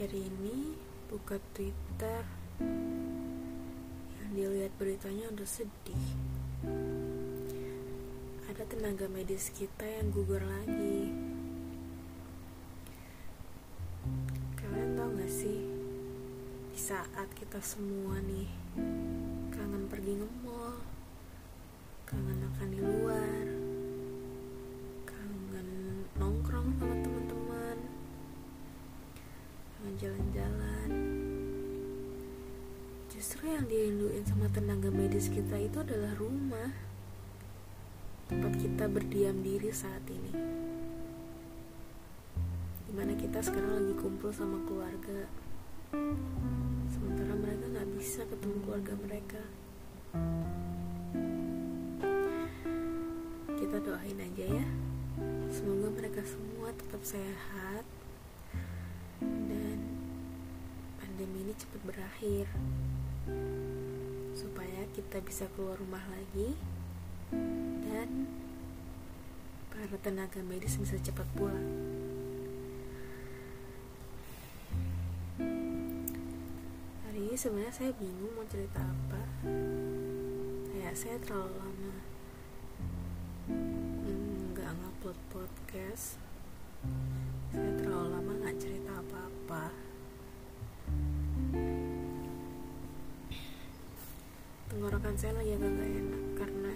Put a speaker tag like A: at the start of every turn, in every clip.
A: akhir ini buka Twitter yang dilihat beritanya udah sedih. Ada tenaga medis kita yang gugur lagi. Kalian tau gak sih, di saat kita semua nih kangen pergi nge-mall, Justru yang dirinduin sama tenaga medis kita itu adalah rumah, tempat kita berdiam diri saat ini. Di mana kita sekarang lagi kumpul sama keluarga, sementara mereka nggak bisa ketemu keluarga mereka. Kita doain aja ya, semoga mereka semua tetap sehat ini cepat berakhir supaya kita bisa keluar rumah lagi dan para tenaga medis bisa cepat pulang. Hari ini sebenarnya saya bingung mau cerita apa. Kayak saya terlalu lama mm, nggak ngupload podcast. Saya terlalu lama nggak cerita apa-apa. Tenggorokan saya lagi agak gak enak karena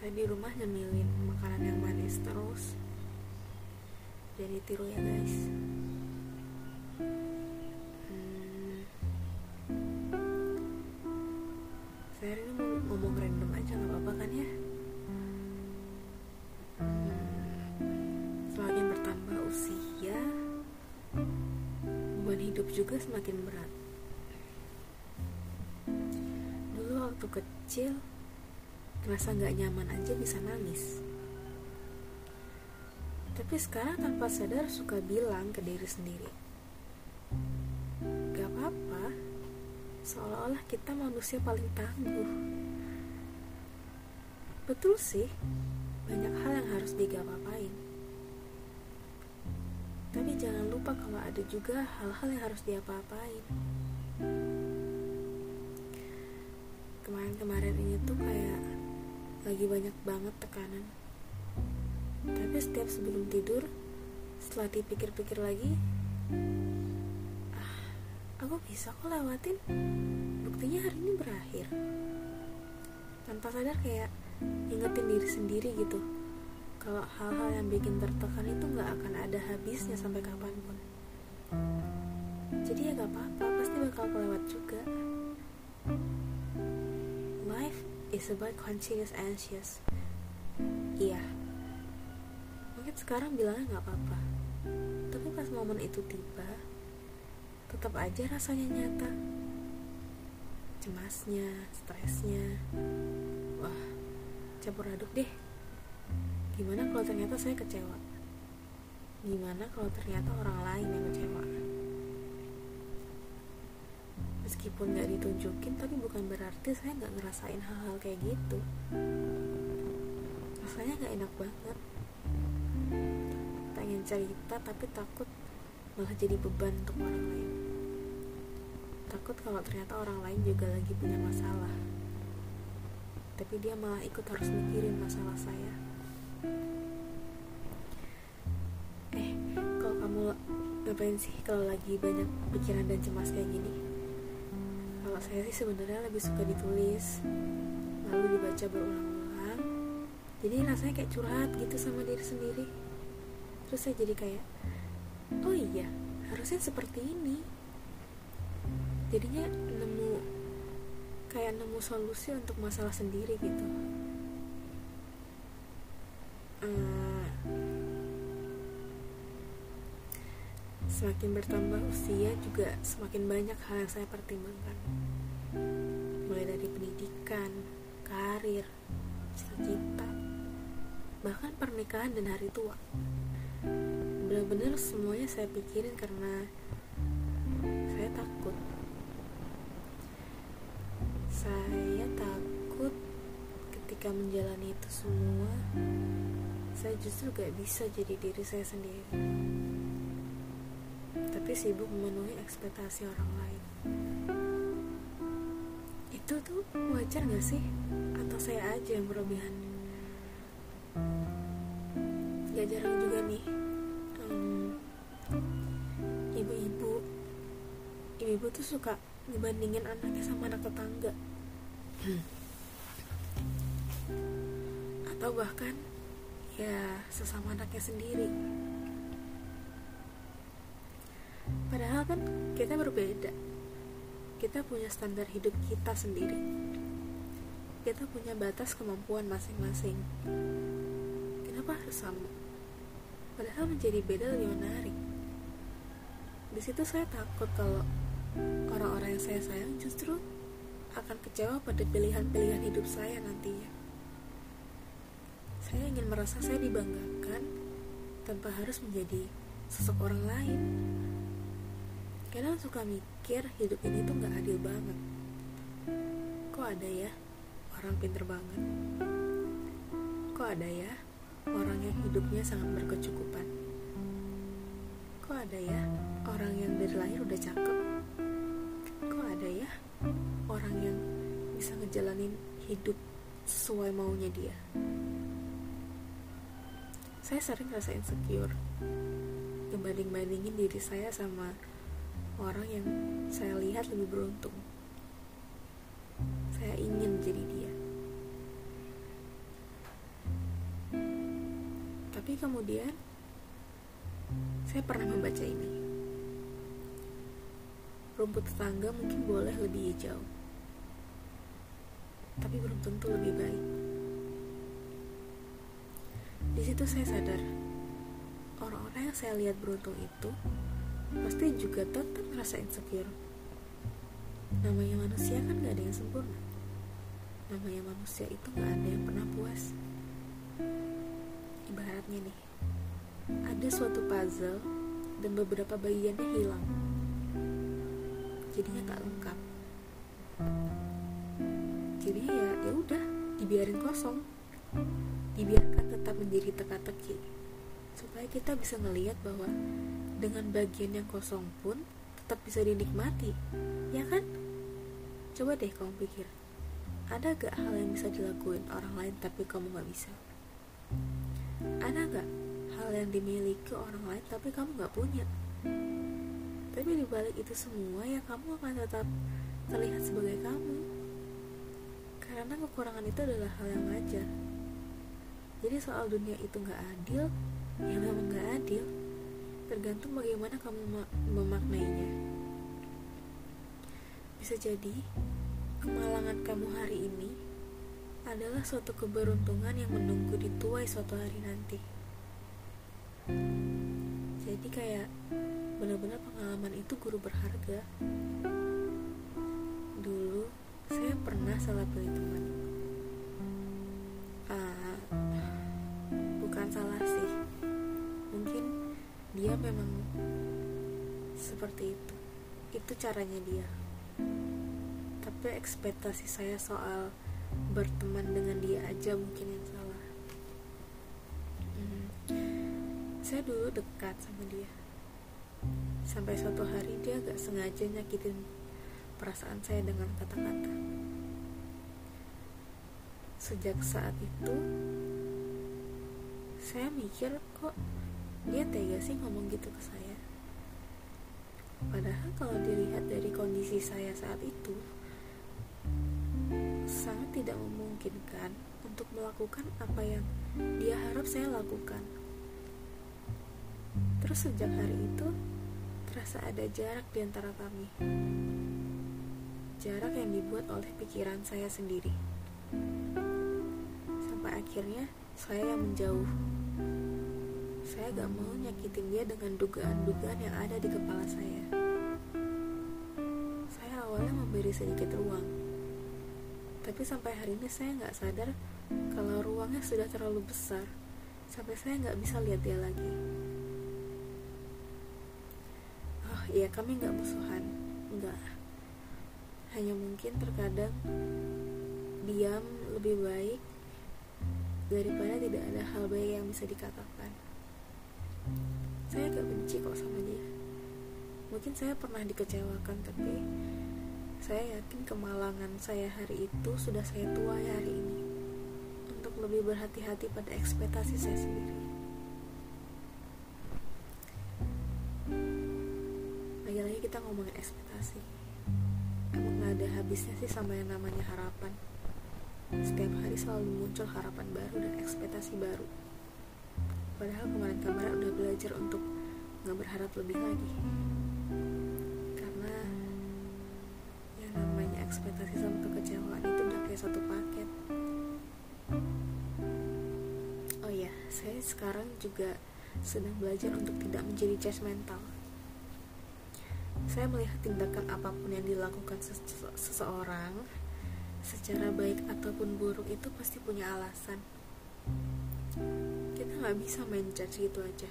A: saya di rumah nyemilin makanan yang manis terus. Jadi tiru ya guys. Hmm. Saya ini mau ngomong random aja nggak apa-apa kan ya? Hmm. Semakin bertambah usia, beban hidup juga semakin berat. Kecil, ngerasa nggak nyaman aja bisa nangis. Tapi sekarang tanpa sadar suka bilang ke diri sendiri, gak apa-apa, seolah-olah kita manusia paling tangguh. Betul sih, banyak hal yang harus digap-apain. Tapi jangan lupa kalau ada juga hal-hal yang harus diapa-apain. Kemarin-kemarin ini tuh kayak lagi banyak banget tekanan. Tapi setiap sebelum tidur, setelah dipikir-pikir lagi, ah, aku bisa kok lewatin. Buktinya hari ini berakhir. Tanpa sadar kayak ingetin diri sendiri gitu. Kalau hal-hal yang bikin tertekan itu nggak akan ada habisnya sampai kapan pun. Jadi ya gak apa-apa, pasti bakal kelewat juga. Is about continuous anxious. Iya. Mungkin sekarang bilangnya nggak apa-apa. Tapi pas momen itu tiba, tetap aja rasanya nyata. Cemasnya, stresnya. Wah, campur aduk deh. Gimana kalau ternyata saya kecewa? Gimana kalau ternyata orang lain yang kecewa? Meskipun gak ditunjukin, tapi bukan berarti saya gak ngerasain hal-hal kayak gitu. Rasanya gak enak banget. Pengen cerita, tapi takut malah jadi beban untuk orang lain. Takut kalau ternyata orang lain juga lagi punya masalah. Tapi dia malah ikut harus mikirin masalah saya. Eh, kalau kamu ngapain sih kalau lagi banyak pikiran dan cemas kayak gini? Kalau saya sih sebenarnya lebih suka ditulis, lalu dibaca berulang-ulang. Jadi rasanya kayak curhat gitu sama diri sendiri. Terus saya jadi kayak, oh iya, harusnya seperti ini. Jadinya nemu kayak nemu solusi untuk masalah sendiri gitu. Eh, Semakin bertambah usia juga semakin banyak hal yang saya pertimbangkan. Mulai dari pendidikan, karir, cita-cita, bahkan pernikahan dan hari tua. Benar-benar semuanya saya pikirin karena saya takut. Saya takut ketika menjalani itu semua, saya justru gak bisa jadi diri saya sendiri. Tapi sibuk memenuhi ekspektasi orang lain. Itu tuh wajar gak sih? Atau saya aja yang berlebihan? Gak jarang juga nih ibu-ibu ibu-ibu tuh suka dibandingin anaknya sama anak tetangga atau bahkan ya sesama anaknya sendiri padahal kan kita berbeda. Kita punya standar hidup kita sendiri. Kita punya batas kemampuan masing-masing. Kenapa harus sama? Padahal menjadi beda lebih menarik. Di situ saya takut kalau orang-orang yang saya sayang justru akan kecewa pada pilihan-pilihan hidup saya nantinya. Saya ingin merasa saya dibanggakan tanpa harus menjadi sosok orang lain kadang suka mikir hidup ini tuh gak adil banget kok ada ya orang pinter banget kok ada ya orang yang hidupnya sangat berkecukupan. Kok ada ya orang yang dari lahir udah cakep? Kok ada ya orang yang bisa ngejalanin hidup sesuai maunya dia? Saya sering rasa insecure Ngebanding-bandingin diri saya sama orang yang saya lihat lebih beruntung Saya ingin jadi dia Tapi kemudian saya pernah membaca ini. Rumput tetangga mungkin boleh lebih hijau, tapi belum tentu lebih baik. Di situ saya sadar, orang-orang yang saya lihat beruntung itu pasti juga tetap merasa insecure. Namanya manusia kan gak ada yang sempurna. Namanya manusia itu gak ada yang pernah puas. Ibaratnya nih ada suatu puzzle dan beberapa bagiannya hilang. Jadinya nggak lengkap. Jadinya ya ya udah dibiarin kosong. Dibiarkan tetap menjadi teka-teki. Supaya kita bisa ngelihat bahwa dengan bagian yang kosong pun tetap bisa dinikmati ya kan? Coba deh kamu pikir ada gak hal yang bisa dilakuin orang lain tapi kamu gak bisa? Ada gak hal yang dimiliki orang lain tapi kamu gak punya? Tapi dibalik itu semua ya kamu akan tetap terlihat sebagai kamu. Karena kekurangan itu adalah hal yang wajar. Jadi soal dunia itu gak adil ya memang gak adil tergantung bagaimana kamu memaknainya bisa jadi kemalangan kamu hari ini adalah suatu keberuntungan yang menunggu dituai suatu hari nanti. Jadi kayak benar-benar pengalaman itu guru berharga. Dulu saya pernah salah pilih teman. Uh, bukan salah sih. Mungkin dia memang seperti itu. Itu caranya dia. Tapi ekspektasi saya soal berteman dengan dia aja mungkin yang salah hmm. saya dulu dekat sama dia sampai suatu hari dia gak sengaja nyakitin perasaan saya dengan kata-kata sejak saat itu saya mikir kok dia tega sih ngomong gitu ke saya padahal kalau dilihat dari kondisi saya saat itu sangat tidak memungkinkan untuk melakukan apa yang dia harap saya lakukan. Terus sejak hari itu, terasa ada jarak di antara kami. Jarak yang dibuat oleh pikiran saya sendiri. Sampai akhirnya, saya yang menjauh. Saya gak mau nyakitin dia dengan dugaan-dugaan yang ada di kepala saya. Saya awalnya memberi sedikit ruang tapi sampai hari ini saya nggak sadar kalau ruangnya sudah terlalu besar sampai saya nggak bisa lihat dia lagi. Oh iya kami nggak musuhan, nggak. Hanya mungkin terkadang diam lebih baik daripada tidak ada hal baik yang bisa dikatakan. Saya gak benci kok sama dia. mungkin saya pernah dikecewakan tapi saya yakin kemalangan saya hari itu sudah saya tuai hari ini untuk lebih berhati-hati pada ekspektasi saya sendiri. Lagi-lagi kita ngomongin ekspektasi. Emang gak ada habisnya sih sama yang namanya harapan. Setiap hari selalu muncul harapan baru dan ekspektasi baru. Padahal kemarin-kemarin udah belajar untuk gak berharap lebih lagi. ekspektasi sama kekecewaan itu udah kayak satu paket. Oh iya saya sekarang juga sedang belajar untuk tidak menjadi judgmental saya melihat tindakan apa pun yang dilakukan sese seseorang secara baik ataupun buruk itu pasti punya alasan nggak bisa main judge gitu aja.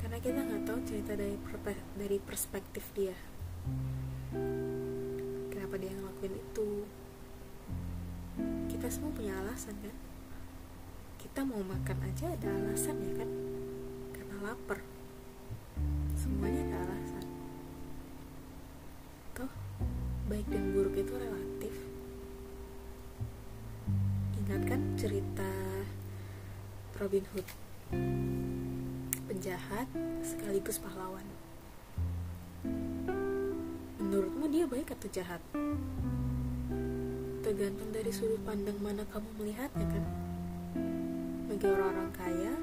A: Karena kita nggak tahu cerita dari dari perspektif dia. Kenapa dia ngelakuin itu? Kita semua punya alasan kan? Kita mau makan aja ada alasan ya kan? Karena lapar. Semuanya ada alasan. Toh baik dan buruk itu relatif. Ingat kan cerita Robin Hood penjahat sekaligus pahlawan menurutmu dia baik atau jahat? Tergantung dari sudut pandang mana kamu melihatnya kan? Bagi orang-orang kaya,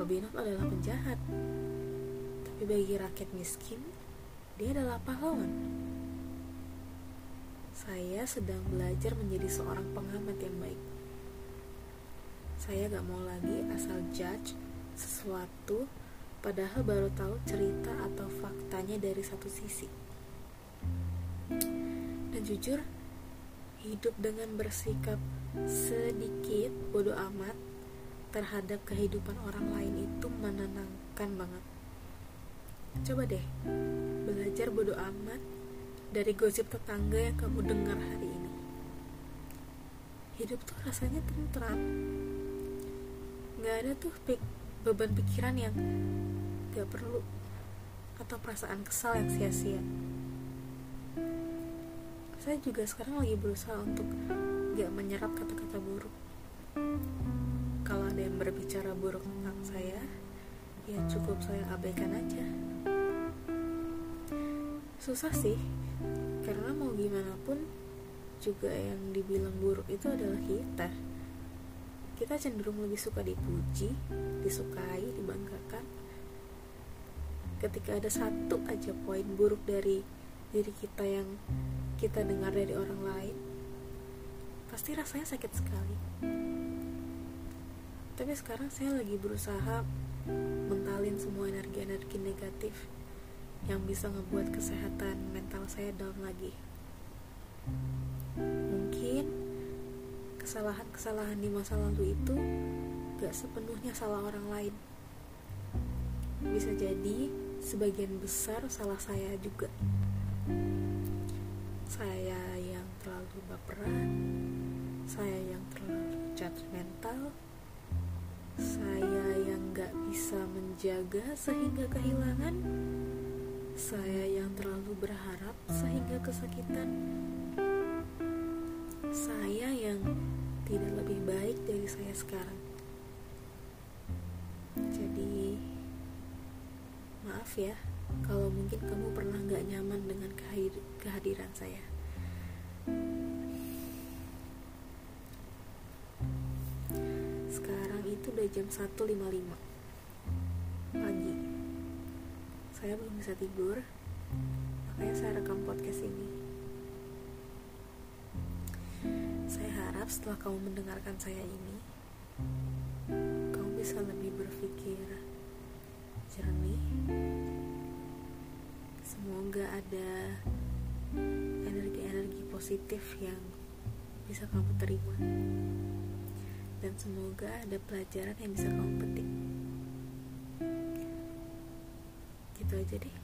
A: Robin Hood adalah penjahat. Tapi bagi rakyat miskin, dia adalah pahlawan. Saya sedang belajar menjadi seorang pengamat yang baik. Saya gak mau lagi asal judge sesuatu padahal baru tahu cerita atau faktanya dari satu sisi. Dan jujur, hidup dengan bersikap sedikit bodoh amat terhadap kehidupan orang lain itu menenangkan banget. Coba deh, belajar bodoh amat dari gosip tetangga yang kamu dengar hari ini. Hidup tuh rasanya tentram. Gak ada tuh beban pikiran yang gak perlu atau perasaan kesal yang sia-sia. Saya juga sekarang lagi berusaha untuk gak menyerap kata-kata buruk. Kalau ada yang berbicara buruk tentang saya ya cukup saya abaikan aja. Susah sih karena mau gimana pun juga yang dibilang buruk itu adalah kita kita cenderung lebih suka dipuji disukai dibanggakan. Ketika ada satu aja poin buruk dari diri kita yang kita dengar dari orang lain pasti rasanya sakit sekali. Tapi sekarang saya lagi berusaha mentalin semua energi-energi negatif yang bisa ngebuat kesehatan mental saya down lagi kesalahan-kesalahan di masa lalu itu gak sepenuhnya salah orang lain. Bisa jadi sebagian besar salah saya juga. Saya yang terlalu baperan saya yang terlalu judgmental saya yang gak bisa menjaga sehingga kehilangan saya yang terlalu berharap sehingga kesakitan saya yang tidak lebih baik dari saya sekarang jadi maaf ya kalau mungkin kamu pernah gak nyaman dengan kehadiran saya. Sekarang itu udah jam 1.55 pagi. Saya belum bisa tidur, makanya saya rekam podcast ini. Saya harap setelah kamu mendengarkan saya ini, kamu bisa lebih berpikir jernih. Semoga ada energi-energi positif yang bisa kamu terima. Dan semoga ada pelajaran yang bisa kamu petik. Gitu aja deh